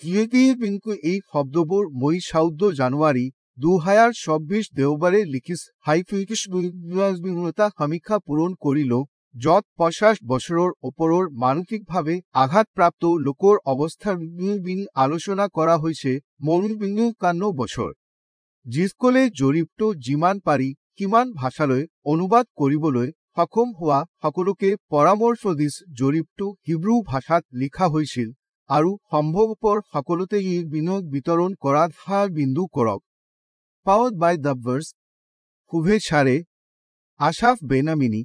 কিয়েতি পিংকু এই শব্দবোৰ মই চৌধ্য জানুৱাৰী দুহাজাৰ চৌব্বিছ দেওবাৰে লিখিছ। হাইফিকিছ বিহুতা সমীক্ষা পূৰণ কৰিলো, য'ত পঞ্চাছ বছৰৰ ওপৰৰ মানসিকভাৱে আঘাতপ্ৰাপ্ত লোকৰ অৱস্থাৰ আলোচনা কৰা হৈছে মনোবিজ্ঞান্ন বছৰ। যিসকলে জৰীপটো যিমান পাৰি সিমান ভাষালৈ অনুবাদ কৰিবলৈ সক্ষম হোৱা সকলোকে পৰামৰ্শ দিছ জৰীপটো হিব্ৰু ভাষাত লিখা হৈছিল। আৰু সম্ভৱপৰ সকলোতে ই বিনিয়োগ বিতৰণ কৰাত সাৰ বিন্দু কৰক। Powered by the verse. শুভেচ্ছাৰে। আছাফ বেনামিনী।